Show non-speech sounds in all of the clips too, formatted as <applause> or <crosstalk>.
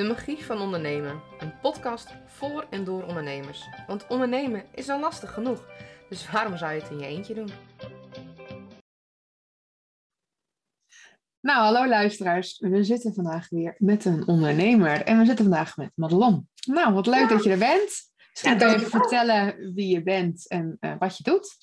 De magie van ondernemen. Een podcast voor en door ondernemers. Want ondernemen is al lastig genoeg. Dus waarom zou je het in je eentje doen? Nou, hallo luisteraars. We zitten vandaag weer met een ondernemer. En we zitten vandaag met Madelon. Nou, wat leuk dat je er bent. Misschien ja, kan je even vertellen wie je bent en uh, wat je doet.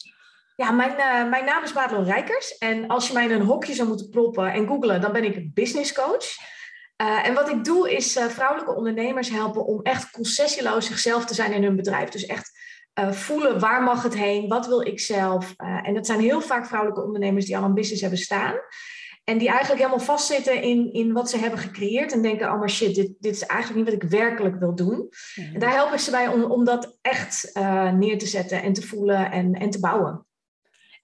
Ja, mijn, uh, mijn naam is Madelon Rijkers. En als je mij in een hokje zou moeten proppen en googlen, dan ben ik business coach. Uh, en wat ik doe is uh, vrouwelijke ondernemers helpen om echt concessieloos zichzelf te zijn in hun bedrijf. Dus echt uh, voelen waar mag het heen, wat wil ik zelf. en dat zijn heel vaak vrouwelijke ondernemers die al een business hebben staan. En die eigenlijk helemaal vastzitten in, in wat ze hebben gecreëerd. En denken, oh maar shit, dit, dit is eigenlijk niet wat ik werkelijk wil doen. En daar help ik ze bij om, om dat echt neer te zetten en te voelen en, en te bouwen.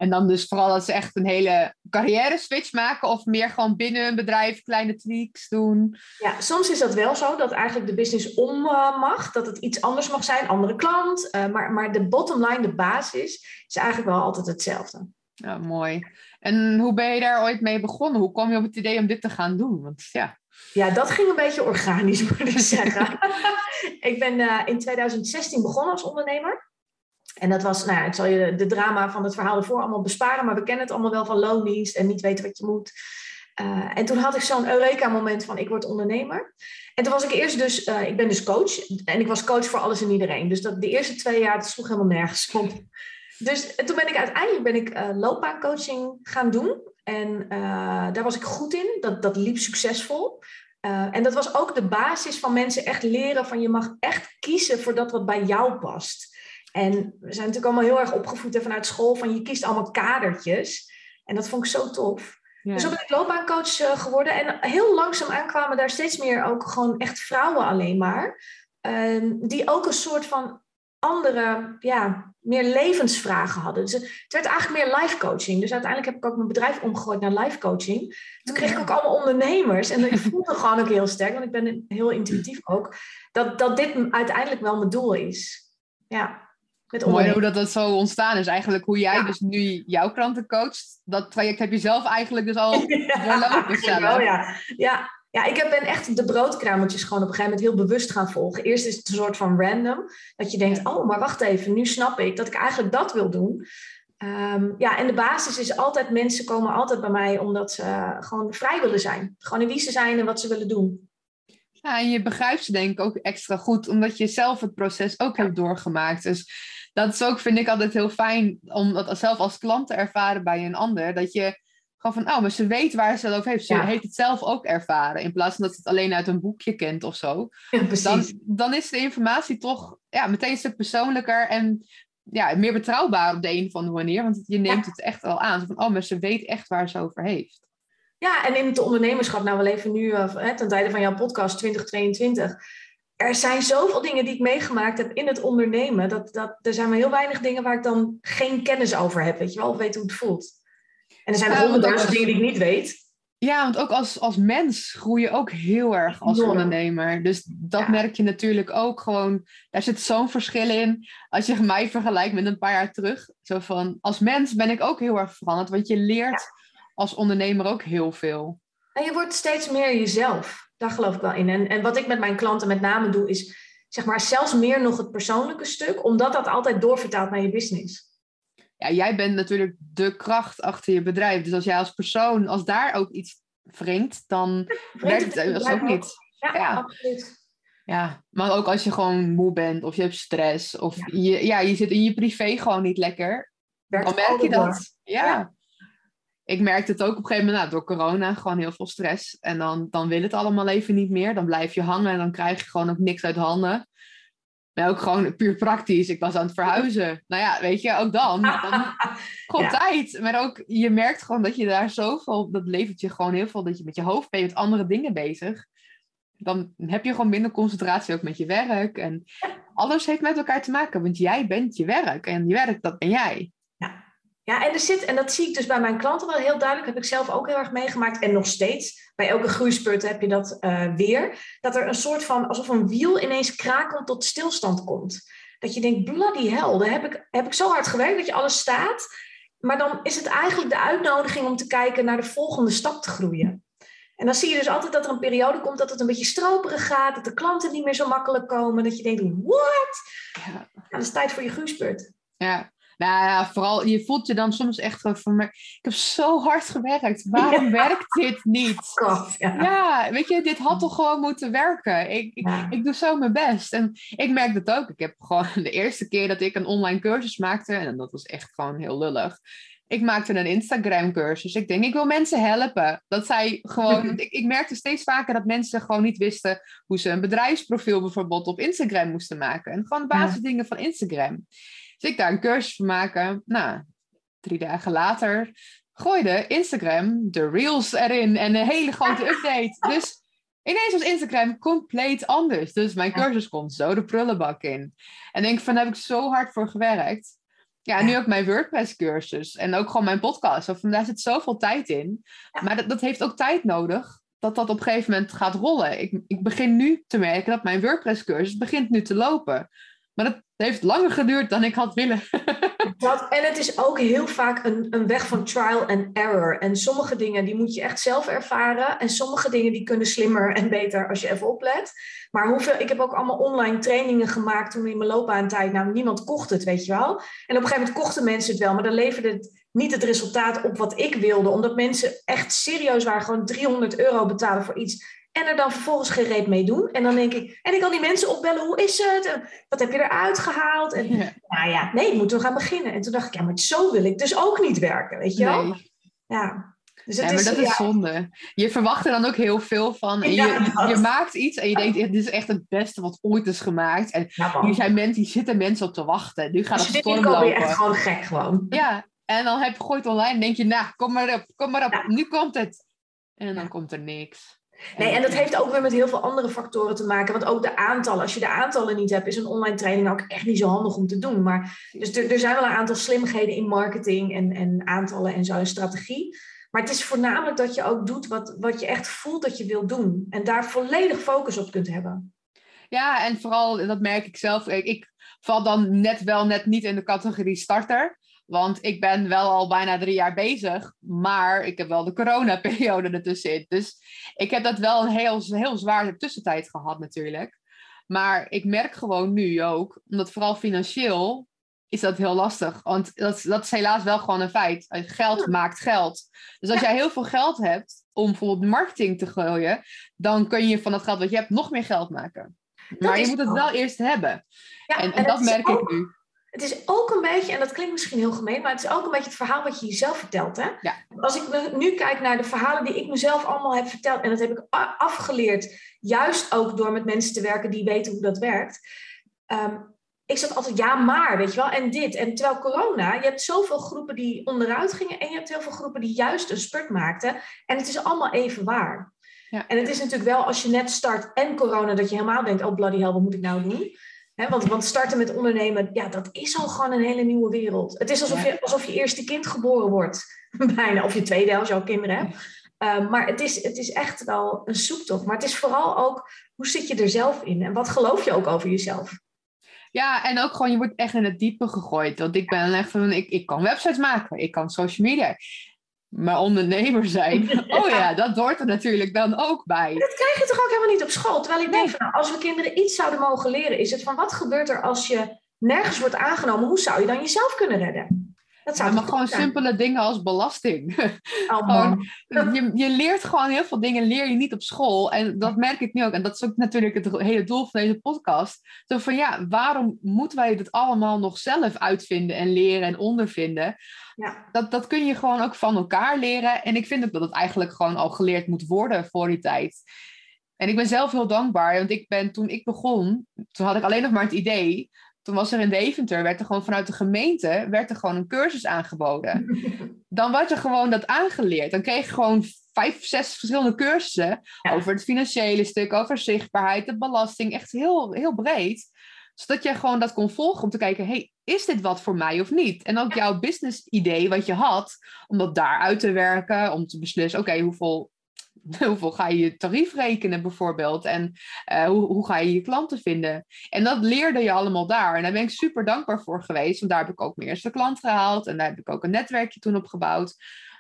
En dan dus vooral dat ze echt een hele carrière switch maken of meer gewoon binnen een bedrijf kleine tweaks doen. Ja, soms is dat wel zo dat eigenlijk de business om uh, mag, dat het iets anders mag zijn, andere klant. Uh, maar, maar de bottom line, de basis, is eigenlijk wel altijd hetzelfde. Ja, mooi. En hoe ben je daar ooit mee begonnen? Hoe kom je op het idee om dit te gaan doen? Want ja. Ja, dat ging een beetje organisch, <laughs> moet ik zeggen. ik ben uh, in 2016 begonnen als ondernemer. En dat was, nou ik zal je de drama van het verhaal ervoor allemaal besparen, maar we kennen het allemaal wel van loondienst en niet weten wat je moet. Uh, en toen had ik zo'n Eureka-moment van ik word ondernemer. En toen was ik eerst dus, uh, ik ben dus coach en ik was coach voor alles en iedereen. Dus dat, de eerste twee jaar, dat sloeg helemaal nergens op. Dus toen ben ik uiteindelijk ben ik, uh, loopbaancoaching gaan doen. En daar was ik goed in, dat, dat liep succesvol. en dat was ook de basis van mensen echt leren van je mag echt kiezen voor dat wat bij jou past. En we zijn natuurlijk allemaal heel erg opgevoed vanuit school van je kiest allemaal kadertjes. En dat vond ik zo tof. Ja. Dus zo ben ik loopbaancoach uh, geworden. En heel langzaam kwamen daar steeds meer ook gewoon echt vrouwen alleen maar. Uh, die ook een soort van andere, ja, meer levensvragen hadden. Dus het werd eigenlijk meer life coaching. Dus uiteindelijk heb ik ook mijn bedrijf omgegooid naar life coaching. Toen kreeg ik ook allemaal ondernemers. En ik voelde gewoon ook heel sterk, want ik ben heel intuïtief ook, dat, dat dit uiteindelijk wel mijn doel is. Ja. Mooi hoe dat, dat zo ontstaan is. Eigenlijk hoe jij dus nu jouw klanten coacht. Dat traject heb je zelf eigenlijk dus al <laughs> doorlopen zelf. ja. ja, ja, ik ben echt de broodkramertjes gewoon op een gegeven moment heel bewust gaan volgen. Eerst is het een soort van random. Dat je denkt, oh, maar wacht even, nu snap ik dat ik eigenlijk dat wil doen. Um, ja, en de basis is altijd, mensen komen altijd bij mij omdat ze gewoon vrij willen zijn. Gewoon in wie ze zijn en wat ze willen doen. Ja, en je begrijpt ze denk ik ook extra goed, omdat je zelf het proces ook hebt doorgemaakt. Dus dat is ook, vind ik altijd heel fijn om dat zelf als klant te ervaren bij een ander. Dat je gewoon van, oh, maar ze weet waar ze het over heeft. Ze heeft het zelf ook ervaren. In plaats van dat ze het alleen uit een boekje kent of zo. Ja, dan, dan is de informatie toch ja, meteen een stuk persoonlijker en ja, meer betrouwbaar op de een of andere manier. Want je neemt het echt al aan. Van, oh, maar ze weet echt waar ze over heeft. Ja, en in het ondernemerschap, nou we leven nu uh, ten tijde van jouw podcast 2022 er zijn zoveel dingen die ik meegemaakt heb in het ondernemen. Dat, dat, er zijn maar heel weinig dingen waar ik dan geen kennis over heb. Weet je wel, of weet hoe het voelt. En er zijn honderdduizend dingen die ik niet weet. Ja, want ook als, als mens groei je ook heel erg als ondernemer. Dus dat merk je natuurlijk ook gewoon. Daar zit zo'n verschil in. Als je mij vergelijkt met een paar jaar terug. Zo van, als mens ben ik ook heel erg veranderd. Want je leert als ondernemer ook heel veel. En je wordt steeds meer jezelf. Daar geloof ik wel in. En, en wat ik met mijn klanten met name doe, is zeg maar zelfs meer nog het persoonlijke stuk, omdat dat altijd doorvertaalt naar je business. Ja, jij bent natuurlijk de kracht achter je bedrijf. Dus als jij als persoon, als daar ook iets wringt, dan werkt het, het ook niet. Ja, ja, absoluut. Ja, maar ook als je gewoon moe bent of je hebt stress of Je, ja, je zit in je privé gewoon niet lekker, Werkt dan merk je dat. ja ik merkte het ook op een gegeven moment, nou, door corona, gewoon heel veel stress. En dan, dan wil het allemaal even niet meer. Dan blijf je hangen en dan krijg je gewoon ook niks uit handen. Maar ook gewoon puur praktisch. Ik was aan het verhuizen. Nou ja, weet je, ook dan. <laughs> dan gewoon tijd. Maar ook, je merkt gewoon dat je daar zoveel, dat levert je gewoon heel veel, dat je met je hoofd bent met andere dingen bezig. Dan heb je gewoon minder concentratie ook met je werk. En alles heeft met elkaar te maken, want jij bent je werk. En je werk, dat ben jij. Ja, en er zit, en dat zie ik dus bij mijn klanten wel heel duidelijk, heb ik zelf ook heel erg meegemaakt en nog steeds. Bij elke groeispurt heb je dat uh, weer. Dat er een soort van, alsof een wiel ineens krakend tot stilstand komt. Dat je denkt, bloody hell, daar heb ik, heb ik zo hard gewerkt dat je alles staat. Maar dan is het eigenlijk de uitnodiging om te kijken naar de volgende stap te groeien. En dan zie je dus altijd dat er een periode komt dat het een beetje stroperig gaat, dat de klanten niet meer zo makkelijk komen, dat je denkt, what? Ja. Nou, dat is tijd voor je guurspurt. Ja, nou ja, vooral, je voelt je dan soms echt van, ik heb zo hard gewerkt. Waarom werkt dit niet? <laughs> God, ja. ja. weet je, dit had toch gewoon moeten werken. Ik, ik, ik, doe zo mijn best. En ik merk dat ook. Ik heb gewoon <laughs> de eerste keer dat ik een online cursus maakte, en dat was echt gewoon heel lullig. Ik maakte een Instagram-cursus. Ik denk, ik wil mensen helpen. Dat zij gewoon. ik, ik merkte steeds vaker dat mensen gewoon niet wisten hoe ze een bedrijfsprofiel bijvoorbeeld op Instagram moesten maken. En gewoon basisdingen van Instagram. Dus ik daar een cursus van maken. Nou, drie dagen later gooide Instagram de reels erin en een hele grote update. <laughs> Dus ineens was Instagram compleet anders. Dus mijn cursus komt zo de prullenbak in. En denk van, daar heb ik zo hard voor gewerkt. Ja, en nu ook mijn WordPress-cursus en ook gewoon mijn podcast. Of, daar zit zoveel tijd in. Maar dat, dat heeft ook tijd nodig dat dat op een gegeven moment gaat rollen. Ik, ik begin nu te merken dat mijn WordPress-cursus begint nu te lopen. Maar dat heeft langer geduurd dan ik had willen. <laughs> Dat, en het is ook heel vaak een, een weg van trial and error. En sommige dingen die moet je echt zelf ervaren. En sommige dingen die kunnen slimmer en beter als je even oplet. Maar hoeveel, ik heb ook allemaal online trainingen gemaakt toen in mijn loopbaantijd. Nou, niemand kocht het, weet je wel. En op een gegeven moment kochten mensen het wel. Maar dan leverde het niet het resultaat op wat ik wilde. Omdat mensen echt serieus waren. Gewoon 300 euro betalen voor iets en er dan vervolgens geen reet mee doen. En dan denk ik, en ik kan die mensen opbellen, hoe is het? En wat heb je eruit gehaald? En nou ja, nee, moeten we gaan beginnen. En toen dacht ik, ja, maar zo wil ik dus ook niet werken, weet je wel? Nee. Ja. Dus het ja, maar dat is zonde. Je verwacht er dan ook heel veel van. En je, je, maakt iets en je denkt, dit is echt het beste wat ooit is gemaakt. En hier zijn mensen, die zitten mensen op te wachten. Nu gaat het storm lopen. je echt gewoon gek gewoon. Ja, en dan heb je gooit online en denk je, nou, kom maar op, kom maar op, nu komt het. En dan komt er niks. Nee, en dat heeft ook weer met heel veel andere factoren te maken. Want ook de aantallen, als je de aantallen niet hebt, is een online training ook echt niet zo handig om te doen. Maar, dus er, er zijn wel een aantal slimheden in marketing en, en aantallen en zo, en strategie. Maar het is voornamelijk dat je ook doet wat, wat je echt voelt dat je wilt doen. En daar volledig focus op kunt hebben. Ja, en vooral, dat merk ik zelf, ik, ik val dan net wel net niet in de categorie starter. Want ik ben wel al bijna drie jaar bezig, maar ik heb wel de coronaperiode <laughs> ertussenin. Dus ik heb dat wel een heel, heel zware tussentijd gehad natuurlijk. Maar ik merk gewoon nu ook, omdat vooral financieel is dat heel lastig. Want dat, dat is helaas wel gewoon een feit. Geld maakt geld. Dus als jij heel veel geld hebt om bijvoorbeeld marketing te gooien, dan kun je van dat geld wat je hebt nog meer geld maken. Maar je moet het wel eerst hebben. Ja, en, en, dat merk ik nu. Het is ook een beetje, en dat klinkt misschien heel gemeen, maar het is ook een beetje het verhaal wat je jezelf vertelt. Hè? Ja. Als ik nu kijk naar de verhalen die ik mezelf allemaal heb verteld, en dat heb ik afgeleerd, juist ook door met mensen te werken die weten hoe dat werkt. Um, ik zat altijd, ja, maar, weet je wel, en dit. En terwijl corona, je hebt zoveel groepen die onderuit gingen en je hebt heel veel groepen die juist een spurt maakten. En het is allemaal even waar. Ja. En het is natuurlijk wel als je net start en corona, dat je helemaal denkt, oh bloody hell, wat moet ik nou doen? Want, want, starten met ondernemen, ja, dat is al gewoon een hele nieuwe wereld. Het is alsof, je, alsof je eerste kind geboren wordt, <laughs> bijna. Of je tweede als je al kinderen hebt. Ehm, maar het is, het is echt wel een zoektocht. Maar het is vooral ook, hoe zit je er zelf in? En wat geloof je ook over jezelf? Ja, en ook gewoon, je wordt echt in het diepe gegooid. Want ik ben echt van, ik, ik kan websites maken, ik kan social media. Maar ondernemer zijn, <laughs> oh ja, dat hoort er natuurlijk dan ook bij. Dat krijg je toch ook helemaal niet op school? Terwijl ik denk van, nou, als we kinderen iets zouden mogen leren, is het van wat gebeurt er als je nergens wordt aangenomen? Hoe zou je dan jezelf kunnen redden? Dat zou maar gewoon simpele dingen als belasting. <laughs> Oh, je, je leert gewoon heel veel dingen, leer je niet op school. En dat merk ik nu ook. En dat is ook natuurlijk het hele doel van deze podcast. Zo van ja, waarom moeten wij dit allemaal nog zelf uitvinden en leren en ondervinden? Ja. Dat, dat kun je gewoon ook van elkaar leren. En ik vind ook dat het eigenlijk gewoon al geleerd moet worden voor die tijd. En ik ben zelf heel dankbaar, want ik ben toen ik begon, toen had ik alleen nog maar het idee toen was er in Deventer, werd er gewoon vanuit de gemeente, werd er gewoon een cursus aangeboden. <laughs> Dan werd er gewoon dat aangeleerd. Dan kreeg je gewoon vijf, zes verschillende cursussen over het financiële stuk, over zichtbaarheid, de belasting, echt heel, heel breed. Zodat jij gewoon dat kon volgen om te kijken, hey, is dit wat voor mij of niet? En ook jouw business idee wat je had, om dat daar uit te werken, om te beslissen, oké, hoeveel <laughs> hoeveel ga je je tarief rekenen bijvoorbeeld? En uh, hoe, hoe ga je je klanten vinden? En dat leerde je allemaal daar. En daar ben ik super dankbaar voor geweest. Want daar heb ik ook mijn eerste klant gehaald. En daar heb ik ook een netwerkje toen op gebouwd.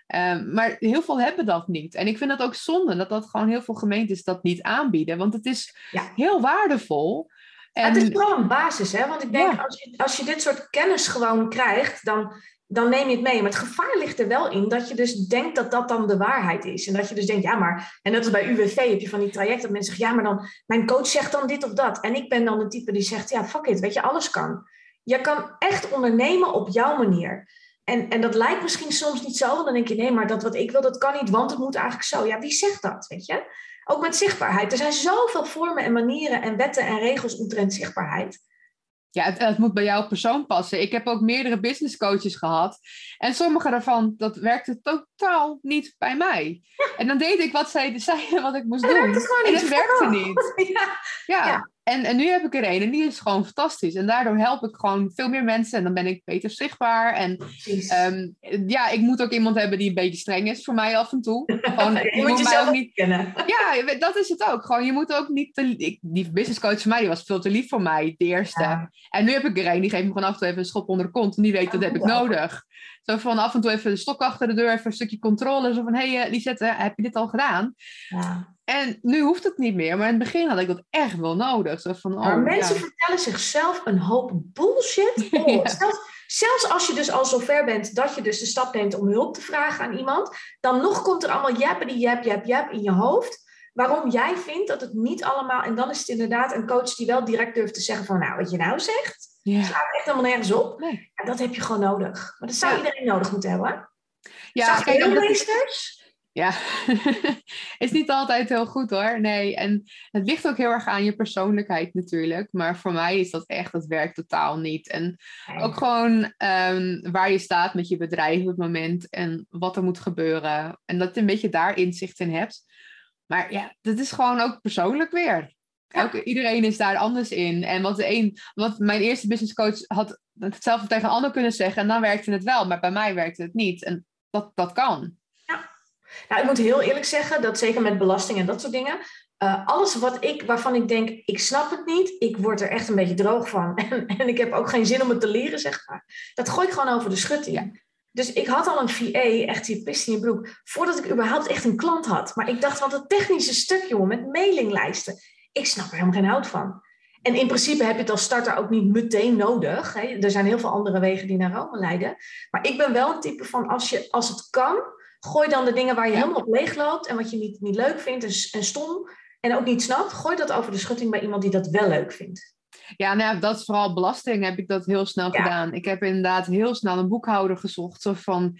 Ehm, maar heel veel hebben dat niet. En ik vind het ook zonde dat dat gewoon heel veel gemeentes dat niet aanbieden. Want het is heel waardevol. En... Het is wel een basis, hè? Want ik denk, als, je, als je dit soort kennis gewoon krijgt, dan, dan neem je het mee. Maar het gevaar ligt er wel in dat je dus denkt dat dat dan de waarheid is. En dat je dus denkt, ja, maar... En dat is bij UWV, heb je van die traject dat mensen zeggen... ja, maar dan, mijn coach zegt dan dit of dat. En ik ben dan de type die zegt, ja, fuck it, weet je, alles kan. Je kan echt ondernemen op jouw manier. En, en dat lijkt misschien soms niet zo. Dan denk je, nee, maar dat wat ik wil, dat kan niet, want het moet eigenlijk zo. Ja, wie zegt dat, weet je? Ook met zichtbaarheid. Er zijn zoveel vormen en manieren en wetten en regels omtrent zichtbaarheid. Ja, het, het, moet bij jouw persoon passen. Ik heb ook meerdere business coaches gehad. En sommige daarvan, dat werkte totaal niet bij mij. En dan deed ik wat zij zeiden wat ik moest doen. en het werkte niet. <laughs> ja. ja. En, en nu heb ik er een en die is gewoon fantastisch. En daardoor help ik gewoon veel meer mensen en dan ben ik beter zichtbaar. En um, ja, ik moet ook iemand hebben die een beetje streng is voor mij af en toe. Gewoon, <laughs> je, moet, jezelf ook niet kennen. Ja, dat is het ook. Gewoon, je moet ook niet te, ik, die business coach van mij die was veel te lief voor mij, de eerste. En nu heb ik er een die geeft me gewoon af en toe even een schop onder de kont. En die weet, dat heb ik nodig. Zo van af en toe even de stok achter de deur, even een stukje controle. Zo van, hé hey, uh, Lisette, heb je dit al gedaan? Ja. En nu hoeft het niet meer, maar in het begin had ik dat echt wel nodig. Zo van, oh, maar mensen vertellen zichzelf een hoop bullshit. <laughs> Oh, zelfs, zelfs, als je dus al zover bent dat je dus de stap neemt om hulp te vragen aan iemand, dan nog komt er allemaal die jap, jap, jap in je hoofd. Waarom jij vindt dat het niet allemaal... En dan is het inderdaad een coach die wel direct durft te zeggen van... Nou, wat je nou zegt, ja. slaat echt helemaal nergens op. Nee. En dat heb je gewoon nodig. Maar dat zou iedereen nodig moeten hebben. Ja, kijk, meesters? Ja, <laughs> is niet altijd heel goed hoor. Nee, en het ligt ook heel erg aan je persoonlijkheid natuurlijk. Maar voor mij is dat echt, dat werkt totaal niet. En ook gewoon um, waar je staat met je bedrijf op het moment en wat er moet gebeuren. En dat je een beetje daar inzicht in hebt. Maar ja, dat is gewoon ook persoonlijk weer. Elke, iedereen is daar anders in. En wat, de een, wat mijn eerste business coach had hetzelfde tegen een ander kunnen zeggen. En dan werkte het wel, maar bij mij werkte het niet. En dat, dat kan. Ja. Nou, ik moet heel eerlijk zeggen dat zeker met belasting en dat soort dingen. Uh, alles wat ik, waarvan ik denk, ik snap het niet, ik word er echt een beetje droog van. <laughs> En, en ik heb ook geen zin om het te leren, zeg maar. Dat gooi ik gewoon over de schutting. Dus ik had al een VA, echt die pist in je broek, voordat ik überhaupt echt een klant had. Maar ik dacht, wat het technische stuk, jongen, met mailinglijsten. Ik snap er helemaal geen hout van. En in principe heb je het als starter ook niet meteen nodig. Hè. Er zijn heel veel andere wegen die naar Rome leiden. Maar ik ben wel een type van, als, je, als het kan, gooi dan de dingen waar je helemaal op leeg loopt en wat je niet, niet leuk vindt en, en stom en ook niet snapt, gooi dat over de schutting bij iemand die dat wel leuk vindt. Ja, nou, dat is vooral belasting heb ik dat heel snel gedaan. Ik heb inderdaad heel snel een boekhouder gezocht. Zo van,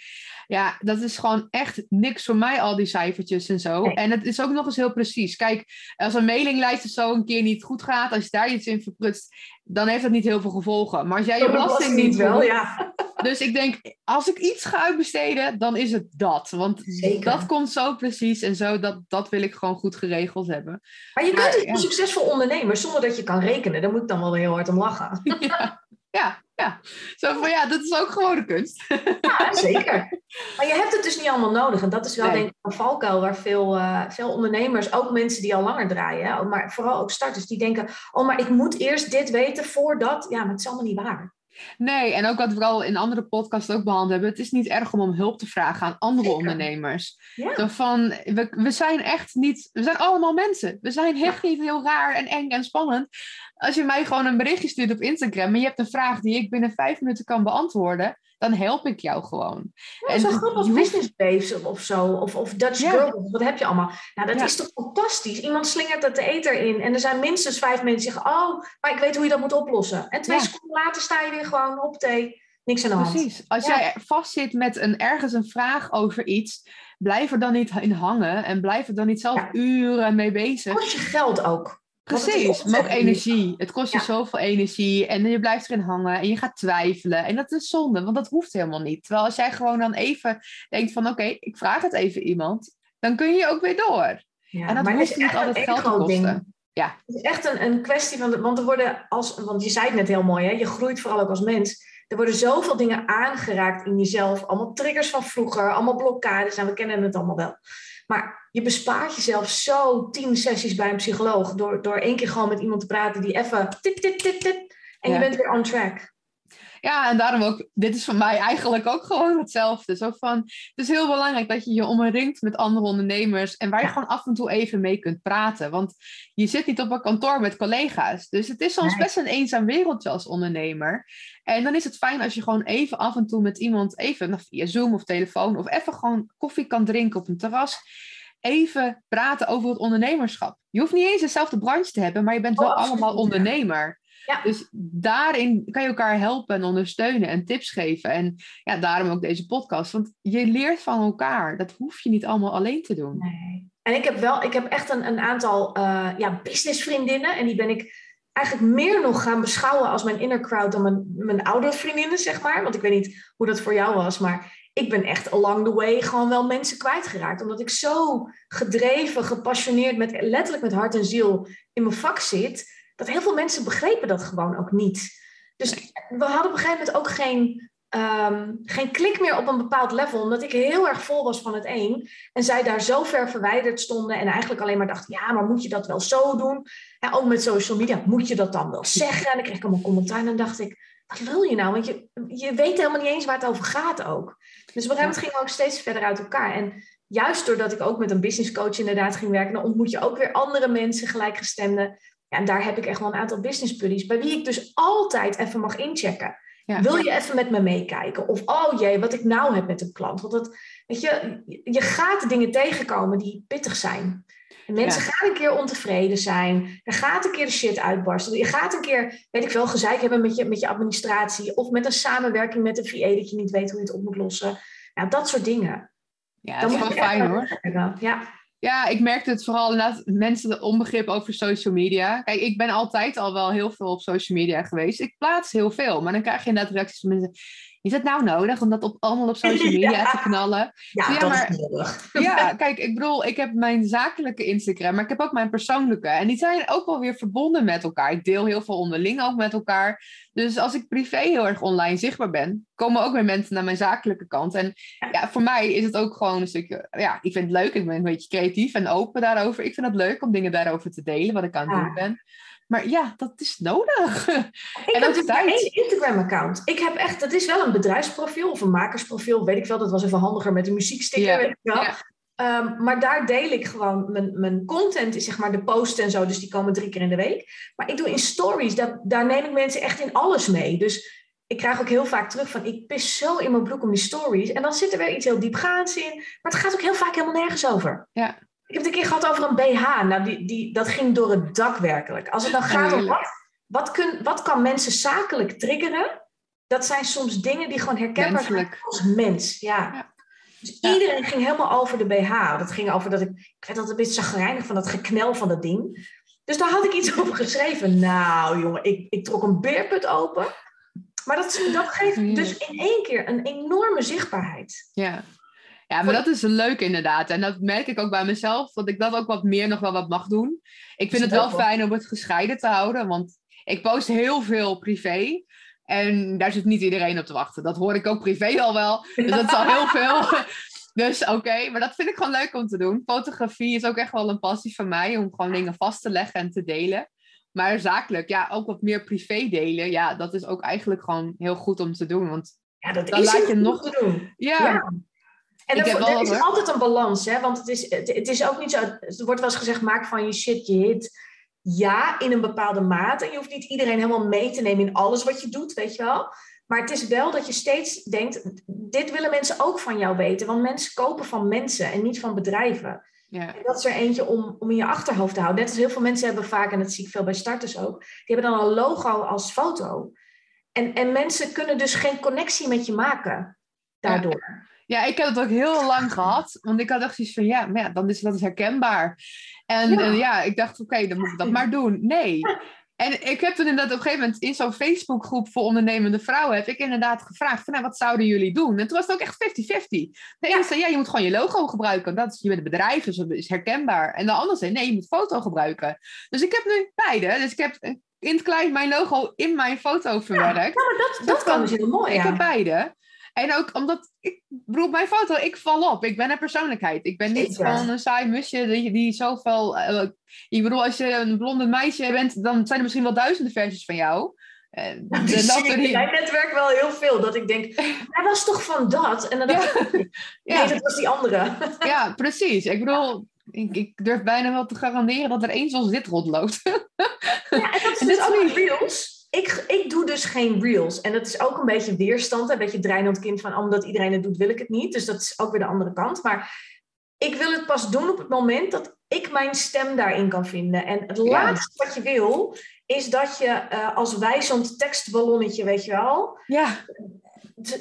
ja, dat is gewoon echt niks voor mij, al die cijfertjes en zo. En het is ook nog eens heel precies. Kijk, als een mailinglijst zo een keer niet goed gaat, als je daar iets in verprutst, dan heeft dat niet heel veel gevolgen. Maar als jij je belasting niet wel, ja. <laughs> Dus ik denk, als ik iets ga uitbesteden, dan is het dat. Want dat komt zo precies en zo, dat, dat wil ik gewoon goed geregeld hebben. Maar je kunt het ja. succesvol ondernemen zonder dat je kan rekenen. Daar moet ik dan wel heel hard om lachen. <laughs> Ja, ja, ja. Zo van ja, dat is ook gewoon de kunst. Ja, zeker. Maar je hebt het dus niet allemaal nodig. En dat is wel denk ik een valkuil waar veel, uh, veel ondernemers, ook mensen die al langer draaien, maar vooral ook starters, die denken, oh maar ik moet eerst dit weten voordat. Ja, maar het is allemaal niet waar. Nee, en ook wat we al in andere podcasts ook behandeld hebben. Het is niet erg om om hulp te vragen aan andere ondernemers. Ja. van, we, we zijn echt niet, we zijn allemaal mensen. We zijn echt niet heel raar en eng en spannend. Als je mij gewoon een berichtje stuurt op Instagram en je hebt een vraag die ik binnen vijf minuten kan beantwoorden, dan help ik jou gewoon. Ja, en zo goed als Business Babes of zo, of, of Dutch ja. Girl, wat heb je allemaal? Nou, dat is toch fantastisch? Iemand slingert het de eter in en er zijn minstens vijf mensen die zeggen, oh, maar ik weet hoe je dat moet oplossen. En twee seconden later sta je weer gewoon op thee, niks aan de hand. Precies. Als jij vastzit met een, ergens een vraag over iets, blijf er dan niet in hangen en blijf er dan niet zelf uren mee bezig. Kost je geld ook. Precies, maar ook energie. Het kost je zoveel energie en je blijft erin hangen en je gaat twijfelen. En dat is zonde, want dat hoeft helemaal niet. Terwijl als jij gewoon dan even denkt van oké, ik vraag het even iemand, dan kun je ook weer door. Ja, en dat maar hoeft niet altijd geld te kosten. Ja. Het is echt een, een kwestie van, want er worden als, want je zei het net heel mooi, hè, je groeit vooral ook als mens. Er worden zoveel dingen aangeraakt in jezelf, allemaal triggers van vroeger, allemaal blokkades en we kennen het allemaal wel. Maar je bespaart jezelf zo tien sessies bij een psycholoog door, door één keer gewoon met iemand te praten die even tit, tit, tit, tit, en je bent weer on track. Ja, en daarom ook, dit is voor mij eigenlijk ook gewoon hetzelfde. Zo van, het is heel belangrijk dat je je omringt met andere ondernemers en waar je gewoon af en toe even mee kunt praten. Want je zit niet op een kantoor met collega's. Dus het is soms best een eenzaam wereldje als ondernemer. En dan is het fijn als je gewoon even af en toe met iemand, even via Zoom of telefoon, of even gewoon koffie kan drinken op een terras. Even praten over het ondernemerschap. Je hoeft niet eens dezelfde branche te hebben, maar je bent wel oh, allemaal ondernemer. Ja. Dus daarin kan je elkaar helpen en ondersteunen en tips geven. En ja, daarom ook deze podcast. Want je leert van elkaar. Dat hoef je niet allemaal alleen te doen. Nee. En ik heb wel, ik heb echt een, een aantal uh, ja, businessvriendinnen. En die ben ik eigenlijk meer nog gaan beschouwen als mijn inner crowd dan mijn, mijn oude vriendinnen, zeg maar. Want ik weet niet hoe dat voor jou was, maar ik ben echt along the way gewoon wel mensen kwijtgeraakt. Omdat ik zo gedreven, gepassioneerd, met, letterlijk met hart en ziel in mijn vak zit dat heel veel mensen begrepen dat gewoon ook niet. Dus we hadden op een gegeven moment ook geen, um, geen klik meer op een bepaald level, omdat ik heel erg vol was van het een. En zij daar zo ver verwijderd stonden en eigenlijk alleen maar dachten, ja, maar moet je dat wel zo doen? Ja, ook met social media, moet je dat dan wel zeggen? En dan kreeg ik allemaal commentaar en dan dacht ik, wat wil je nou? Want je, je weet helemaal niet eens waar het over gaat ook. Dus op een gegeven moment gingen we ook steeds verder uit elkaar. En juist doordat ik ook met een business coach inderdaad ging werken, dan ontmoet je ook weer andere mensen, gelijkgestemden en daar heb ik echt wel een aantal business buddies bij wie ik dus altijd even mag inchecken. Wil je even met me meekijken? Of, oh jee, wat ik nou heb met een klant. Want dat, weet je, je gaat dingen tegenkomen die pittig zijn. En mensen gaan een keer ontevreden zijn. Er gaat een keer de shit uitbarsten. Je gaat een keer, weet ik wel, gezeik hebben met je, met je administratie. Of met een samenwerking met een VA dat je niet weet hoe je het op moet lossen. Nou, dat soort dingen. Ja, dat is wel fijn hoor. Ja. Ja, ik merkte het vooral inderdaad mensen onbegrip over social media. Kijk, ik ben altijd al wel heel veel op social media geweest. Ik plaats heel veel, maar dan krijg je inderdaad reacties van mensen. Is het nou nodig om dat op, allemaal op social <laughs> media te knallen? Ja, ja dat maar, is nodig. Ja, <laughs> kijk, ik bedoel, ik heb mijn zakelijke Instagram, maar ik heb ook mijn persoonlijke. En die zijn ook wel weer verbonden met elkaar. Ik deel heel veel onderling ook met elkaar. Dus als ik privé heel erg online zichtbaar ben, komen ook weer mensen naar mijn zakelijke kant. En ja, voor mij is het ook gewoon een stukje, ja, ik vind het leuk. Ik ben een beetje creatief en open daarover. Ik vind het leuk om dingen daarover te delen, wat ik aan het doen ben. Maar ja, dat is nodig. <laughs> Ik en heb dus maar één Instagram-account. Ik heb echt, dat is wel een bedrijfsprofiel of een makersprofiel, weet ik wel. Dat was even handiger met een muzieksticker, weet ik wel. Ehm, maar daar deel ik gewoon mijn, mijn content, is zeg maar de posts en zo, dus die komen drie keer in de week. Maar ik doe in stories, daar, daar neem ik mensen echt in alles mee. Dus ik krijg ook heel vaak terug van, ik pis zo in mijn broek om die stories. En dan zit er weer iets heel diepgaands in, maar het gaat ook heel vaak helemaal nergens over. Ja. Ik heb het een keer gehad over een BH. Nou, die, die, dat ging door het dak werkelijk. Als het dan gaat om wat, wat, kun, wat kan mensen zakelijk triggeren, dat zijn soms dingen die gewoon herkenbaar zijn als mens. Ja. Dus iedereen ging helemaal over de BH. Dat ging over dat ik, ik werd altijd een beetje zagrijnig van dat geknel van dat ding. Dus daar had ik iets <laughs> over geschreven. Nou, jongen, ik, ik trok een beerput open. Maar dat, dat geeft dus in één keer een enorme zichtbaarheid. Ja. Ja, maar dat is leuk inderdaad. En dat merk ik ook bij mezelf, dat ik dat ook wat meer nog wel wat mag doen. Ik vind het wel fijn om het gescheiden te houden, want ik post heel veel privé. En daar zit niet iedereen op te wachten. Dat hoor ik ook privé al wel. Dus dat is al heel <laughs> veel. Dus oké, maar dat vind ik gewoon leuk om te doen. Fotografie is ook echt wel een passie van mij om gewoon dingen vast te leggen en te delen. Maar zakelijk, ja, ook wat meer privé delen. Ja, dat is ook eigenlijk gewoon heel goed om te doen. Want ja, dat dan is laat je nog te doen. ja. En er, is altijd een balans, hè? want het is, het, is ook niet zo. Er wordt wel eens gezegd: maak van je shit je hit. Ja, in een bepaalde mate. En je hoeft niet iedereen helemaal mee te nemen in alles wat je doet, weet je wel. Maar het is wel dat je steeds denkt: dit willen mensen ook van jou weten. Want mensen kopen van mensen en niet van bedrijven. Ja. En dat is er eentje om, om in je achterhoofd te houden. Net als heel veel mensen hebben vaak, en dat zie ik veel bij starters ook, die hebben dan een logo als foto. En, en mensen kunnen dus geen connectie met je maken daardoor. Ja, ik heb het ook heel lang gehad. Want ik had echt zoiets van, ja, maar ja, dan is dat herkenbaar. En ja, en ja ik dacht, oké, dan moet ik dat maar doen. Nee. En ik heb toen inderdaad op een gegeven moment in zo'n Facebookgroep voor ondernemende vrouwen, heb ik inderdaad gevraagd van, nou, wat zouden jullie doen? En toen was het ook echt 50-50. De ene zei, ja, je moet gewoon je logo gebruiken. Dat is, je bent een bedrijf, dus dat is herkenbaar. En de ander zei, nee, je moet foto gebruiken. Dus ik heb nu beide. Dus ik heb in het klein mijn logo in mijn foto verwerkt. Ja, maar dat, dat, kan dus heel mooi, Ik heb beide. En ook omdat, ik bedoel, mijn foto, ik val op. Ik ben een persoonlijkheid. Ik ben niet gewoon een saai musje die, die zoveel... Uh, ik bedoel, als je een blonde meisje bent, dan zijn er misschien wel duizenden versies van jou. En dat zie ik in mijn netwerk wel heel veel. Dat ik denk, <laughs> hij was toch van dat? En dan dacht ik, nee, <laughs> ja. dat was die andere. <laughs> Ja, precies. Ik bedoel, ik, ik, durf bijna wel te garanderen dat er één zoals dit rondloopt. Ja, en dat is dus ook niet reels. Ik, ik doe dus geen reels. En dat is ook een beetje weerstand. Een beetje dreinend kind van, omdat iedereen het doet, wil ik het niet. Dus dat is ook weer de andere kant. Maar ik wil het pas doen op het moment dat ik mijn stem daarin kan vinden. En het laatste wat je wil, is dat je uh, als wijzend tekstballonnetje, weet je wel, ja.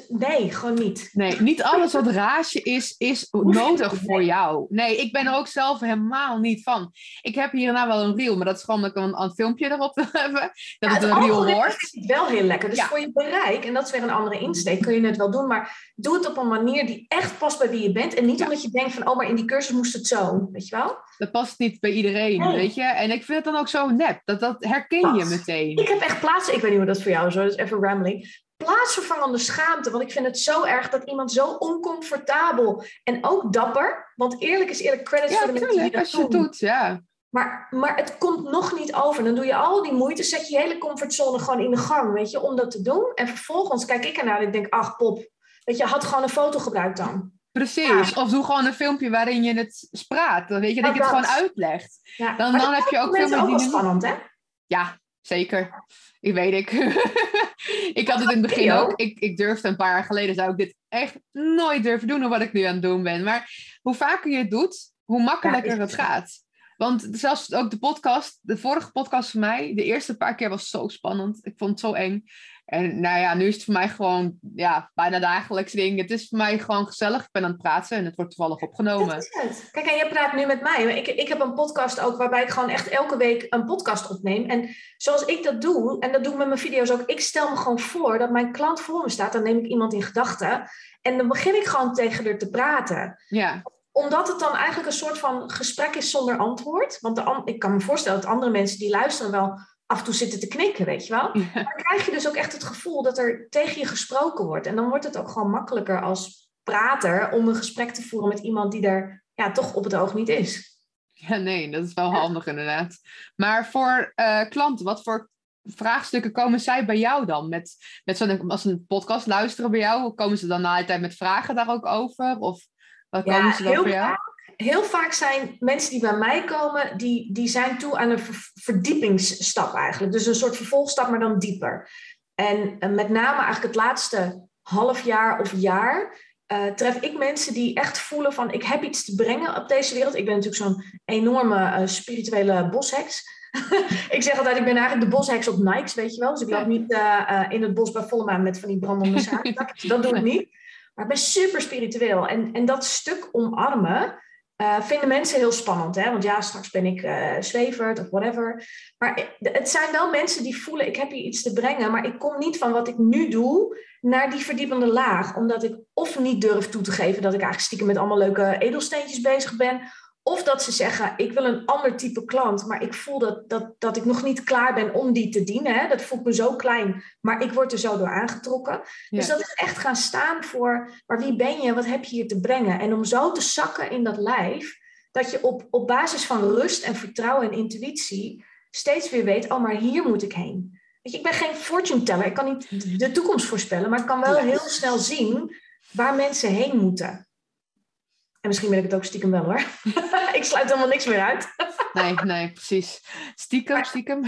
Nee, gewoon niet. Nee, niet alles wat raasje is, is nodig voor jou. Nee, ik ben er ook zelf helemaal niet van. Ik heb hierna wel een reel, maar dat is gewoon dat ik een, een filmpje erop <laughs> wil hebben. Dat het, een reel wordt. is wel heel lekker. Dus voor je bereik, en dat is weer een andere insteek, kun je het wel doen. Maar doe het op een manier die echt past bij wie je bent. En niet omdat je denkt van, oh, maar in die cursus moest het zo. Weet je wel? Dat past niet bij iedereen, weet je. En ik vind het dan ook zo nep. Dat, dat herken je meteen. Ik heb echt plaatsen, ik weet niet hoe dat voor jou is, dat is even rambling plaatsvervangende schaamte. Want ik vind het zo erg dat iemand zo oncomfortabel en ook dapper. Want eerlijk is eerlijk, credits voor de mensen die dat als je het doet, ja. Maar, maar het komt nog niet over. Dan doe je al die moeite, zet je hele comfortzone gewoon in de gang, weet je, om dat te doen. En vervolgens kijk ik ernaar en ik denk, ach pop, weet je, had gewoon een foto gebruikt dan. Precies, of doe gewoon een filmpje waarin je het spraat. Dan weet je dat je het gewoon uitlegt. Ja. Dan, dan heb je ook veel meer... ook wel spannend, hè? Ja, zeker. Ik weet ik. <laughs> ik had het in het begin ook. Ik, ik durfde een paar jaar geleden, zou ik dit echt nooit durven doen, wat ik nu aan het doen ben. Maar hoe vaker je het doet, hoe makkelijker het gaat. Want zelfs ook de podcast, de vorige podcast van mij, de eerste paar keer was zo spannend. Ik vond het zo eng. En nou ja, nu is het voor mij gewoon ja, bijna dagelijks ding. Het is voor mij gewoon gezellig. Ik ben aan het praten en het wordt toevallig opgenomen. Dat is het. Kijk, en je praat nu met mij. Ik, ik heb een podcast ook waarbij ik gewoon echt elke week een podcast opneem. En zoals ik dat doe, en dat doe ik met mijn video's ook. Ik stel me gewoon voor dat mijn klant voor me staat. Dan neem ik iemand in gedachten. En dan begin ik gewoon tegen haar te praten. Ja omdat het dan eigenlijk een soort van gesprek is zonder antwoord. Want de, ik kan me voorstellen dat andere mensen die luisteren wel af en toe zitten te knikken, weet je wel. Maar dan krijg je dus ook echt het gevoel dat er tegen je gesproken wordt. En dan wordt het ook gewoon makkelijker als prater om een gesprek te voeren met iemand die er ja, toch op het oog niet is. Ja, nee, dat is wel handig inderdaad. Maar voor uh, klanten, wat voor vraagstukken komen zij bij jou dan? Met, met zo'n, als een podcast luisteren bij jou, komen ze dan na de tijd met vragen daar ook over? Of wat komen ze dan voor jou? Heel vaak zijn mensen die bij mij komen, die, die zijn toe aan een verdiepingsstap eigenlijk. Dus een soort vervolgstap, maar dan dieper. En uh, met name eigenlijk het laatste half jaar of jaar uh, tref ik mensen die echt voelen van ik heb iets te brengen op deze wereld. Ik ben natuurlijk zo'n enorme uh, spirituele bosheks. <laughs> ik zeg altijd, ik ben eigenlijk de bosheks op Nikes, weet je wel. Dus ik loop niet in het bos bij volle maan met van die brandende <laughs> zaken. dat doe ik niet. Maar ik ben super spiritueel. En, en dat stuk omarmen, uh, vinden mensen heel spannend. Hè? Want ja, straks ben ik uh, zweverd of whatever. Maar het zijn wel mensen die voelen, ik heb hier iets te brengen. Maar ik kom niet van wat ik nu doe naar die verdiepende laag. Omdat ik of niet durf toe te geven dat ik eigenlijk stiekem met allemaal leuke edelsteentjes bezig ben. Of dat ze zeggen, ik wil een ander type klant, maar ik voel dat, dat, dat ik nog niet klaar ben om die te dienen. Hè? Dat voelt me zo klein, maar ik word er zo door aangetrokken. Dus dat is echt gaan staan voor, maar wie ben je, wat heb je hier te brengen? En om zo te zakken in dat lijf, dat je op, op basis van rust en vertrouwen en intuïtie steeds weer weet, oh, maar hier moet ik heen. Weet je, ik ben geen fortune teller, ik kan niet de toekomst voorspellen, maar ik kan wel heel snel zien waar mensen heen moeten. En misschien ben ik het ook stiekem wel hoor. <laughs> ik sluit helemaal niks meer uit. nee, nee, precies. Stiekem, stiekem.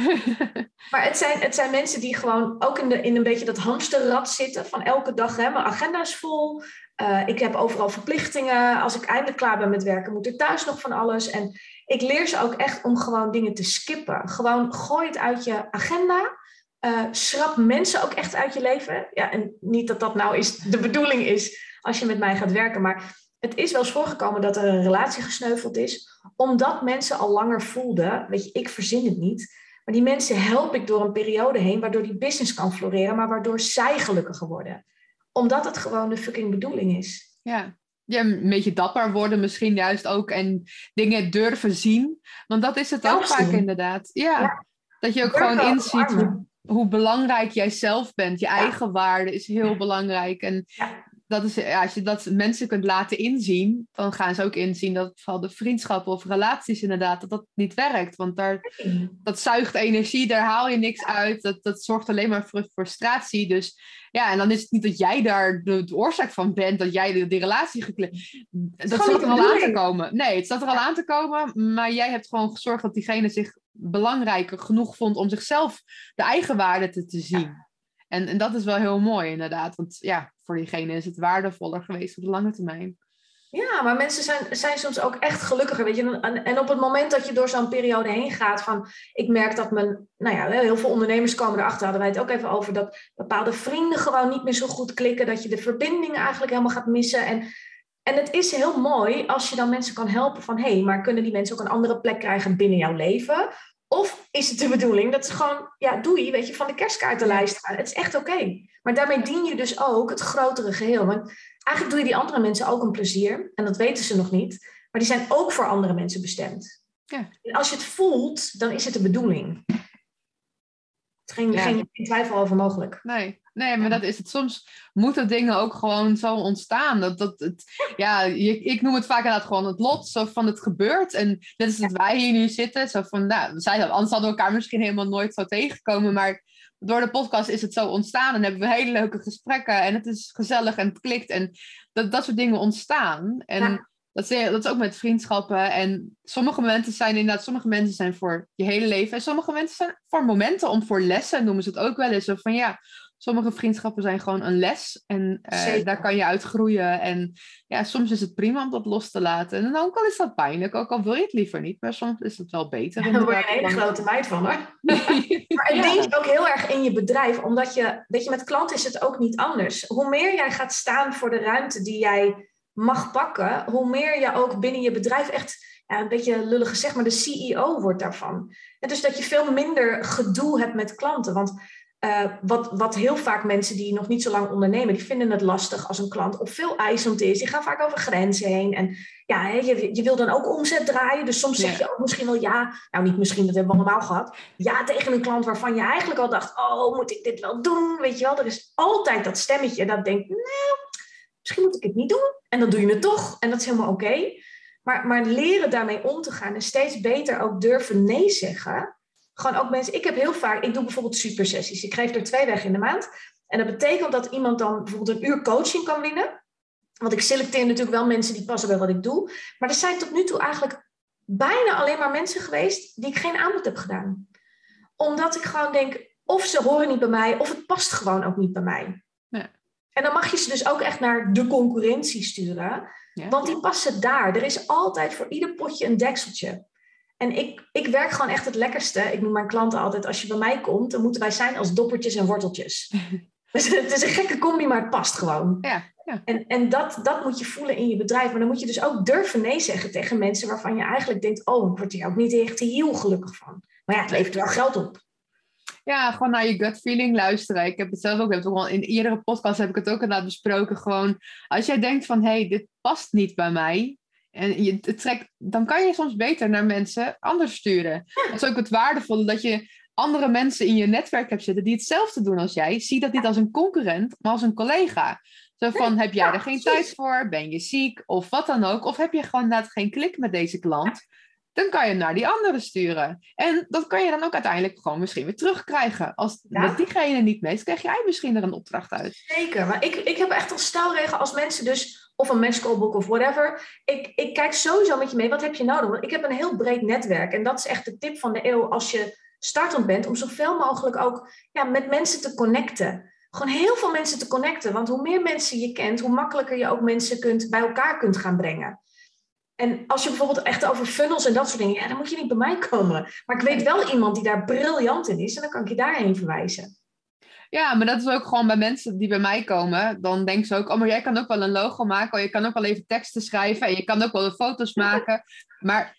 <laughs> maar het zijn, het zijn mensen die gewoon ook in, de, in een beetje dat hamsterrad zitten. Van elke dag, hè, mijn agenda is vol. Uh, ik heb overal verplichtingen. Als ik eindelijk klaar ben met werken, moet er thuis nog van alles. En ik leer ze ook echt om gewoon dingen te skippen. Gewoon gooi het uit je agenda. Uh, schrap mensen ook echt uit je leven. Ja, en niet dat dat nou is, de bedoeling is als je met mij gaat werken. Maar het is wel eens voorgekomen dat er een relatie gesneuveld is, omdat mensen al langer voelden, weet je, ik verzin het niet, maar die mensen help ik door een periode heen, waardoor die business kan floreren, maar waardoor zij gelukkiger worden. Omdat het gewoon de fucking bedoeling is. Ja. Ja, een beetje dapper worden misschien juist ook en dingen durven zien. Want dat is het ook vaak inderdaad. Ja. Dat je ook gewoon inziet hoe, hoe, belangrijk jij zelf bent. Je eigen waarde is heel belangrijk. En dat is, ja, als je dat mensen kunt laten inzien, dan gaan ze ook inzien dat vooral de vriendschappen of relaties inderdaad, dat dat niet werkt. Want daar, dat zuigt energie, daar haal je niks uit. Dat, dat zorgt alleen maar voor frustratie. Dus ja, en dan is het niet dat jij daar de, oorzaak van bent, dat jij de, die relatie gekleed. Dat staat er al aan te komen. Nee, het staat er al aan te komen, maar jij hebt gewoon gezorgd dat diegene zich belangrijker genoeg vond om zichzelf de eigen waarde te, te zien. En, en dat is wel heel mooi, inderdaad. Want ja, voor diegene is het waardevoller geweest op de lange termijn. Ja, maar mensen zijn, zijn soms ook echt gelukkiger, weet je. En, en op het moment dat je door zo'n periode heen gaat van... Ik merk dat men... Nou ja, heel veel ondernemers komen erachter. Hadden wij het ook even over dat bepaalde vrienden gewoon niet meer zo goed klikken. Dat je de verbinding eigenlijk helemaal gaat missen. En, en het is heel mooi als je dan mensen kan helpen van... Hé, hey, maar kunnen die mensen ook een andere plek krijgen binnen jouw leven? Of is het de bedoeling dat ze gewoon, ja, doei, weet je, van de kerstkaartenlijst gaan. Het is echt oké. Maar daarmee dien je dus ook het grotere geheel. Want eigenlijk doe je die andere mensen ook een plezier. En dat weten ze nog niet. Maar die zijn ook voor andere mensen bestemd. Ja. En als je het voelt, dan is het de bedoeling. Er is geen, geen twijfel over mogelijk. Nee. Nee, maar dat is het. Soms moeten dingen ook gewoon zo ontstaan. Dat, dat, het, ja, ik noem het vaak inderdaad gewoon het lot. Zo van het gebeurt. En net is dat wij hier nu zitten. Zo van, nou, zij, anders hadden we elkaar misschien helemaal nooit zo tegengekomen. Maar door de podcast is het zo ontstaan. En hebben we hele leuke gesprekken. En het is gezellig en het klikt. En dat, dat soort dingen ontstaan. En dat, is, dat is ook met vriendschappen. En sommige momenten zijn inderdaad, sommige mensen zijn voor je hele leven. En sommige mensen zijn voor momenten, om voor lessen noemen ze het ook wel eens. Zo van ja, sommige vriendschappen zijn gewoon een les. En uh, daar kan je uit groeien. En ja, soms is het prima om dat los te laten. En ook al is dat pijnlijk, ook al wil je het liever niet. Maar soms is het wel beter. Ja, daar word je een hele grote meid van hoor. <laughs> maar het dient ook heel erg in je bedrijf. Omdat je, weet je, met klanten is het ook niet anders. Hoe meer jij gaat staan voor de ruimte die jij mag pakken. Hoe meer je ook binnen je bedrijf echt ja, een beetje lullig gezegd, maar de CEO wordt daarvan. En dus dat je veel minder gedoe hebt met klanten. Want uh, wat, wat heel vaak mensen die nog niet zo lang ondernemen, die vinden het lastig als een klant of veel eisend is. Die gaan vaak over grenzen heen. En ja, je, je wil dan ook omzet draaien. Dus soms zeg je ook misschien wel ja. Nou, niet misschien, dat hebben we allemaal gehad. Ja tegen een klant waarvan je eigenlijk al dacht: oh, moet ik dit wel doen? Weet je wel, er is altijd dat stemmetje dat denkt: nou, misschien moet ik het niet doen. En dan doe je het toch. En dat is helemaal oké. Maar, maar leren daarmee om te gaan en steeds beter ook durven nee zeggen gewoon ook mensen, ik heb heel vaak, ik doe bijvoorbeeld supersessies. Ik geef er twee weg in de maand. En dat betekent dat iemand dan bijvoorbeeld een uur coaching kan winnen. Want ik selecteer natuurlijk wel mensen die passen bij wat ik doe. Maar er zijn tot nu toe eigenlijk bijna alleen maar mensen geweest die ik geen aanbod heb gedaan. Omdat ik gewoon denk, of ze horen niet bij mij, of het past gewoon ook niet bij mij. En dan mag je ze dus ook echt naar de concurrentie sturen. Want die passen daar. Er is altijd voor ieder potje een dekseltje. En ik, ik werk gewoon echt het lekkerste. Ik noem mijn klanten altijd, als je bij mij komt, dan moeten wij zijn als doppertjes en worteltjes. <laughs> dus het is een gekke combi, maar het past gewoon. Ja, ja. En, en dat, dat moet je voelen in je bedrijf. Maar dan moet je dus ook durven nee zeggen tegen mensen waarvan je eigenlijk denkt, oh, ik word hier ook niet echt heel gelukkig van. Maar ja, het levert wel geld op. Ja, gewoon naar je gut feeling luisteren. Ik heb het zelf ook, heb het ook al in iedere podcast heb ik het ook inderdaad besproken. Gewoon, als jij denkt van, hé, hey, dit past niet bij mij, en je trekt, dan kan je soms beter naar mensen anders sturen. Dat is ook het waardevolle dat je andere mensen in je netwerk hebt zitten die hetzelfde doen als jij. Zie dat niet als een concurrent, maar als een collega. Zo van, heb jij er geen tijd voor? Ben je ziek? Of wat dan ook? Of heb je gewoon net geen klik met deze klant? Dan kan je hem naar die andere sturen. En dat kan je dan ook uiteindelijk gewoon misschien weer terugkrijgen. Als met diegene niet mee krijg jij misschien er een opdracht uit. Zeker, maar ik, ik heb echt een stelregel als mensen dus of een matchcallboek of whatever. Ik, ik kijk sowieso met je mee, wat heb je nodig? Want ik heb een heel breed netwerk. En dat is echt de tip van de eeuw als je startend bent, om zoveel mogelijk ook ja, met mensen te connecten. Gewoon heel veel mensen te connecten. Want hoe meer mensen je kent, hoe makkelijker je ook mensen kunt, bij elkaar kunt gaan brengen. En als je bijvoorbeeld echt over funnels en dat soort dingen, ja, dan moet je niet bij mij komen. Maar ik weet wel iemand die daar briljant in is en dan kan ik je daarheen verwijzen. Ja, maar dat is ook gewoon bij mensen die bij mij komen. Dan denken ze ook, oh, maar jij kan ook wel een logo maken. Oh, je kan ook wel even teksten schrijven. En je kan ook wel foto's maken. Maar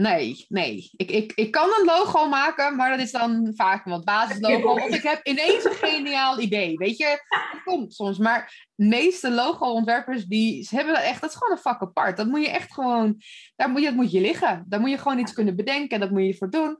nee, nee. Ik, ik, ik kan een logo maken, maar dat is dan vaak een wat basislogo. Of ik heb ineens een geniaal idee. Weet je, dat komt soms. Maar de meeste logo-ontwerpers, die hebben dat echt, dat is gewoon een vak apart. Dat moet je echt gewoon, daar moet je, dat moet je liggen. Daar moet je gewoon iets kunnen bedenken. Dat moet je voor doen.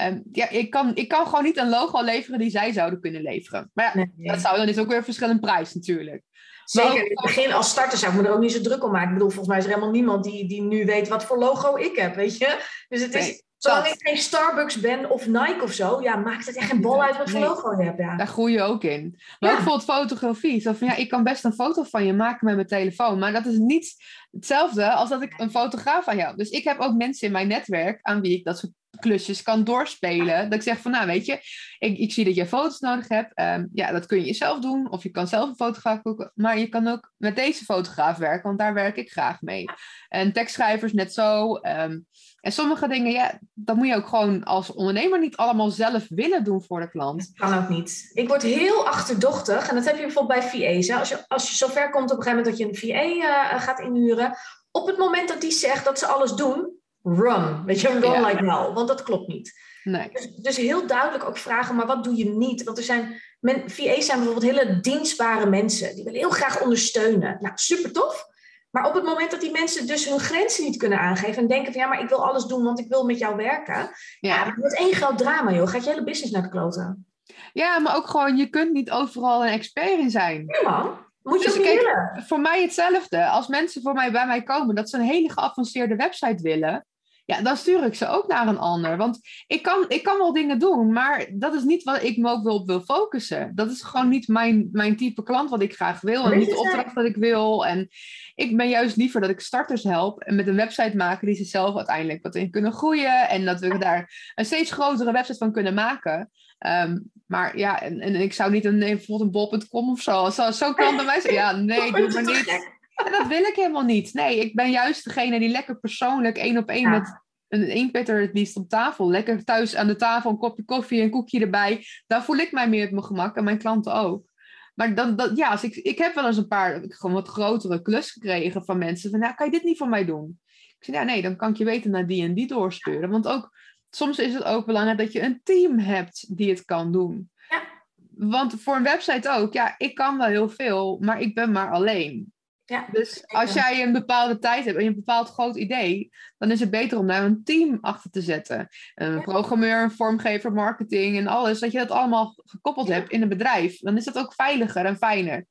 Um, ja, ik kan, ik kan gewoon niet een logo leveren die zij zouden kunnen leveren. Maar ja, dat zou dan is ook weer een verschillend prijs natuurlijk. Zeker in het begin als starter zou ik me er ook niet zo druk om maken. Ik bedoel, volgens mij is er helemaal niemand die, die nu weet wat voor logo ik heb, weet je. Dus het is, Zolang ik geen Starbucks ben of Nike of zo, ja, maakt het echt geen bol uit wat voor logo je hebt. Ja. Daar groei je ook in. Maar ook bijvoorbeeld fotografie. Zo van, ja, ik kan best een foto van je maken met mijn telefoon. Maar dat is niet hetzelfde als dat ik een fotograaf aan jou. Dus ik heb ook mensen in mijn netwerk aan wie ik dat soort klusjes kan doorspelen. Dat ik zeg van, nou weet je, ik, ik zie dat je foto's nodig hebt. Ehm, ja, dat kun je zelf doen. Of je kan zelf een fotograaf boeken. Maar je kan ook met deze fotograaf werken, want daar werk ik graag mee. En tekstschrijvers net zo. Ehm, en sommige dingen, ja, dat moet je ook gewoon als ondernemer niet allemaal zelf willen doen voor de klant. Dat kan ook niet. Ik word heel achterdochtig. En dat heb je bijvoorbeeld bij VA's. Als je, als je zover komt op een gegeven moment dat je een VA uh, gaat inhuren. Op het moment dat die zegt dat ze alles doen, run. Weet je, run like hell. Want dat klopt niet. Nee. Dus, dus, heel duidelijk ook vragen, maar wat doe je niet? Want er zijn, men, VA's zijn bijvoorbeeld hele dienstbare mensen. Die willen heel graag ondersteunen. Nou, super tof. Maar op het moment dat die mensen dus hun grenzen niet kunnen aangeven en denken van ja, maar ik wil alles doen, want ik wil met jou werken. Ja, ja dat wordt één groot drama, joh. Gaat je hele business naar de kloten. Ja, maar ook gewoon, je kunt niet overal een expert in zijn. Ja, man. Moet je dus ook kijk, willen. Voor mij hetzelfde. Als mensen voor mij bij mij komen dat ze een hele geavanceerde website willen, ja, dan stuur ik ze ook naar een ander. Want ik kan, ik kan wel dingen doen, maar dat is niet wat ik me ook wil, wil focussen. Dat is gewoon niet mijn, mijn type klant wat ik graag wil. En niet de opdracht wat ik wil. En ik ben juist liever dat ik starters help en met een website maken die ze zelf uiteindelijk wat in kunnen groeien. En dat we daar een steeds grotere website van kunnen maken. Ehm, maar ja, en, en, ik zou niet een, bijvoorbeeld een bol.com of zo. Zo, zo kan bij mij Ja, nee, <laughs> doe maar niet. Dat wil ik helemaal niet. Nee, ik ben juist degene die lekker persoonlijk één op één met een eenpetter het liefst op tafel. Lekker thuis aan de tafel, een kopje koffie en een koekje erbij. Daar voel ik mij meer op mijn gemak en mijn klanten ook. Maar dan, dat, ja, als ik, ik heb wel eens een paar gewoon wat grotere klus gekregen van mensen. Van, nou, kan je dit niet voor mij doen? Ik zei, ja, nee, dan kan ik je weten naar die en die doorsturen. Want ook, soms is het ook belangrijk dat je een team hebt die het kan doen. Ja. Want voor een website ook, ja, ik kan wel heel veel, maar ik ben maar alleen. Ja, dus als jij een bepaalde tijd hebt en een bepaald groot idee, dan is het beter om daar een team achter te zetten. Een programmeur, een vormgever, marketing en alles. Dat je dat allemaal gekoppeld hebt in een bedrijf. Dan is dat ook veiliger en fijner.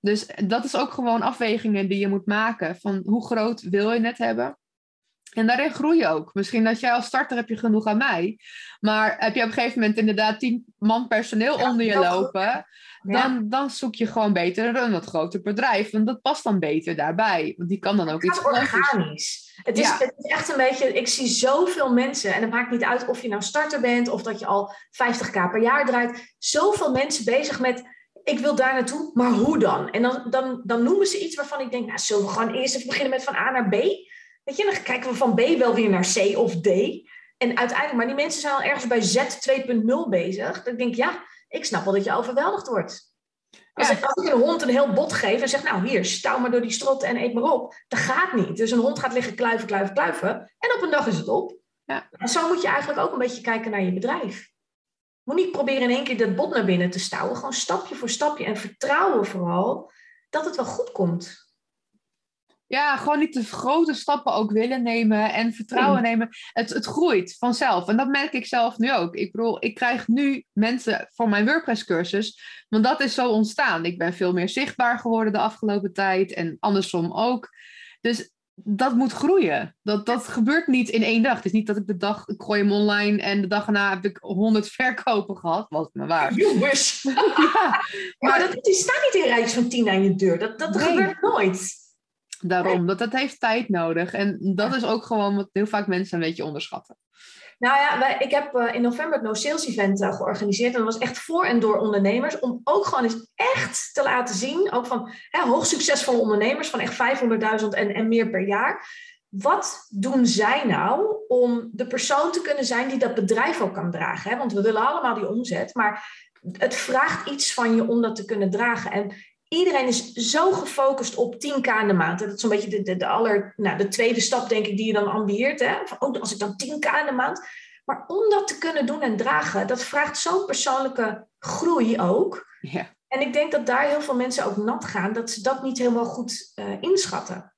Dus dat is ook gewoon afwegingen die je moet maken. Van hoe groot wil je het hebben? En daarin groei je ook. Misschien dat jij als starter heb je genoeg aan mij. Maar heb je op een gegeven moment inderdaad tien man personeel onder je lopen. Dan, dan zoek je gewoon beter een wat groter bedrijf. Want dat past dan beter daarbij. Want die kan dan ook iets organisch. Het is, het is echt een beetje, ik zie zoveel mensen, en het maakt niet uit of je nou starter bent of dat je al 50k per jaar draait. Zoveel mensen bezig met ik wil daar naartoe, maar hoe dan? En dan, dan, dan noemen ze iets waarvan ik denk, nou, zullen we gewoon eerst even beginnen met van A naar B? Weet je, dan kijken we van B wel weer naar C of D. En uiteindelijk, maar die mensen zijn al ergens bij Z 2.0 bezig. Dan denk ik, ja, ik snap wel dat je overweldigd wordt. Als, ik, als ik een hond een heel bot geef en zeg, nou hier, stouw maar door die strot en eet maar op. Dat gaat niet. Dus een hond gaat liggen kluiven, kluiven, kluiven. En op een dag is het op. Ja. En zo moet je eigenlijk ook een beetje kijken naar je bedrijf. Moet niet proberen in één keer dat bot naar binnen te stouwen. Gewoon stapje voor stapje. En vertrouwen vooral dat het wel goed komt. Ja, gewoon niet de grote stappen ook willen nemen en vertrouwen nemen. Het, het groeit vanzelf. En dat merk ik zelf nu ook. Ik bedoel, ik krijg nu mensen voor mijn WordPress cursus. Want dat is zo ontstaan. Ik ben veel meer zichtbaar geworden de afgelopen tijd. En andersom ook. Dus dat moet groeien. Dat, dat gebeurt niet in één dag. Het is niet dat ik de dag, ik gooi hem online en de dag erna heb ik honderd verkopen gehad. Wat <laughs> maar waar. Jongens. ja, maar dat, die staat niet in rijtjes van tien aan je deur. Dat, dat gebeurt nooit. Daarom, dat, dat heeft tijd nodig. En dat is ook gewoon wat heel vaak mensen een beetje onderschatten. Nou ja, ik heb uh, in november het No Sales Event uh, georganiseerd. En dat was echt voor en door ondernemers. Om ook gewoon eens echt te laten zien. Ook van hè, hoog succesvolle ondernemers van echt 500.000 en, en meer per jaar. Wat doen zij nou om de persoon te kunnen zijn die dat bedrijf ook kan dragen? Hè? Want we willen allemaal die omzet. Maar het vraagt iets van je om dat te kunnen dragen. En iedereen is zo gefocust op 10k in de maand. Dat is zo'n beetje de, de, de, aller, nou, de tweede stap, denk ik, die je dan ambieert. Hè? Van, oh, als ik dan 10k in de maand. Maar om dat te kunnen doen en dragen, dat vraagt zo'n persoonlijke groei ook. Ja. En ik denk dat daar heel veel mensen ook nat gaan, dat ze dat niet helemaal goed uh, inschatten.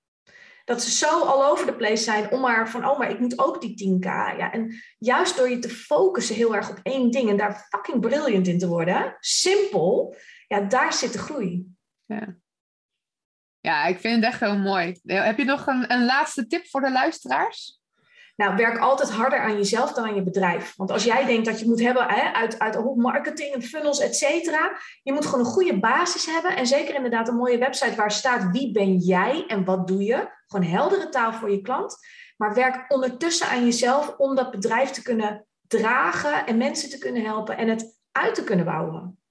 Dat ze zo all over the place zijn om maar van, oh, maar ik moet ook die 10k. Ja, en juist door je te focussen heel erg op één ding en daar fucking brilliant in te worden, simpel, ja, daar zit de groei. Ja. Ja, ik vind het echt heel mooi. Heb je nog een, een laatste tip voor de luisteraars? Nou, werk altijd harder aan jezelf dan aan je bedrijf. Want als jij denkt dat je moet hebben hè, uit, uit marketing en funnels, et cetera. Je moet gewoon een goede basis hebben. En zeker inderdaad een mooie website waar staat wie ben jij en wat doe je. Gewoon heldere taal voor je klant. Maar werk ondertussen aan jezelf om dat bedrijf te kunnen dragen en mensen te kunnen helpen en het uit te kunnen bouwen.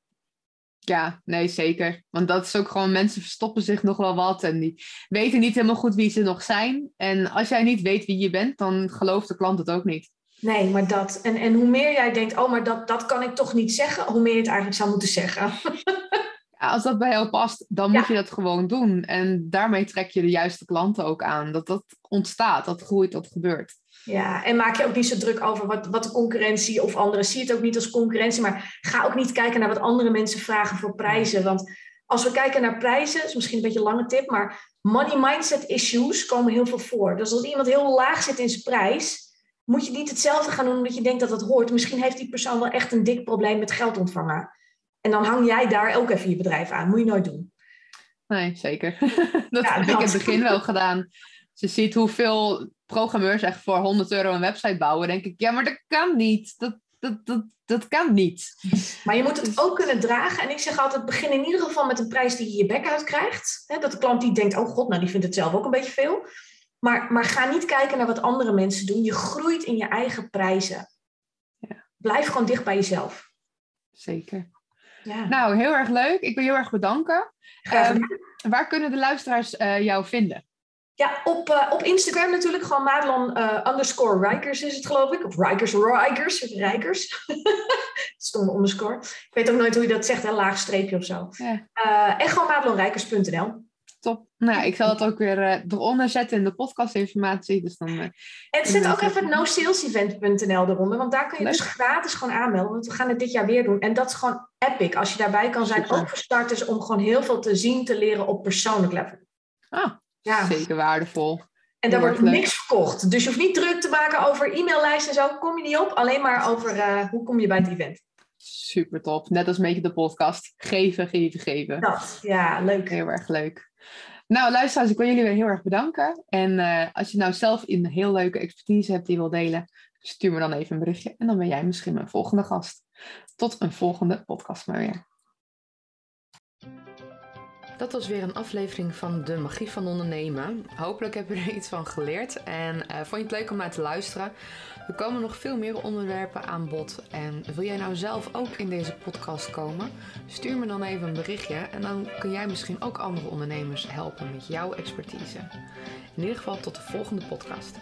Ja, nee, zeker. Want dat is ook gewoon, mensen verstoppen zich nog wel wat en die weten niet helemaal goed wie ze nog zijn. En als jij niet weet wie je bent, dan gelooft de klant het ook niet. Nee, maar dat. En, en hoe meer jij denkt, oh, maar dat, dat kan ik toch niet zeggen, hoe meer je het eigenlijk zou moeten zeggen. <laughs> als dat bij jou past, dan moet je dat gewoon doen. En daarmee trek je de juiste klanten ook aan. Dat dat ontstaat, dat groeit, dat gebeurt. Ja, en maak je ook niet zo druk over wat, wat de concurrentie of anderen. Zie het ook niet als concurrentie, maar ga ook niet kijken naar wat andere mensen vragen voor prijzen. Want als we kijken naar prijzen, is misschien een beetje een lange tip, maar money mindset issues komen heel veel voor. Dus als iemand heel laag zit in zijn prijs, moet je niet hetzelfde gaan doen omdat je denkt dat het hoort. Misschien heeft die persoon wel echt een dik probleem met geld ontvangen. En dan hang jij daar ook even je bedrijf aan. Moet je nooit doen. Nee, zeker. <laughs> dat heb ik in het begin wel gedaan. Ze ziet hoeveel programmeurs echt voor 100 euro een website bouwen, denk ik, ja, maar dat kan niet. Dat, dat, dat, dat kan niet. Maar je moet het ook kunnen dragen. En ik zeg altijd, begin in ieder geval met een prijs die je je bek uit krijgt. dat de klant die denkt, oh god, nou die vindt het zelf ook een beetje veel. Maar, maar ga niet kijken naar wat andere mensen doen. Je groeit in je eigen prijzen. Ja. Blijf gewoon dicht bij jezelf. Zeker. Ja. Nou, heel erg leuk. Ik wil je heel erg bedanken. Um, waar kunnen de luisteraars uh, jou vinden? Ja, op, uh, op Instagram natuurlijk gewoon Madelon uh, underscore Rijkers is het geloof ik. Of Rijkers, Rijkers, Rijkers. <laughs> Stomme underscore. Ik weet ook nooit hoe je dat zegt, een laag streepje of zo. Ja. En gewoon madelonrijkers.nl. Top. Nou, ik zal het ook weer eronder zetten in de podcastinformatie. Dus dan, en zet ook even nosalesevent.nl eronder, want daar kun je dus gratis gewoon aanmelden. Want we gaan het dit jaar weer doen. En dat is gewoon epic als je daarbij kan zijn. Ook voor starters om gewoon heel veel te zien, te leren op persoonlijk level. Ah, ja. Zeker waardevol. En daar wordt niks verkocht. Dus je hoeft niet druk te maken over e-maillijsten en zo. Kom je niet op. Alleen maar over uh, hoe kom je bij het event. Super top. Net als een beetje de podcast. Geven, geven, geven. Dat, ja, leuk. Heel erg leuk. Nou, luisteraars, ik wil jullie weer heel erg bedanken. En uh, als je nou zelf een heel leuke expertise hebt die je wil delen, stuur me dan even een berichtje. En dan ben jij misschien mijn volgende gast. Tot een volgende podcast maar weer. Dat was weer een aflevering van De Magie van Ondernemen. Hopelijk heb je er iets van geleerd en uh, vond je het leuk om naar te luisteren. Er komen nog veel meer onderwerpen aan bod. En wil jij nou zelf ook in deze podcast komen? Stuur me dan even een berichtje en dan kun jij misschien ook andere ondernemers helpen met jouw expertise. In ieder geval tot de volgende podcast.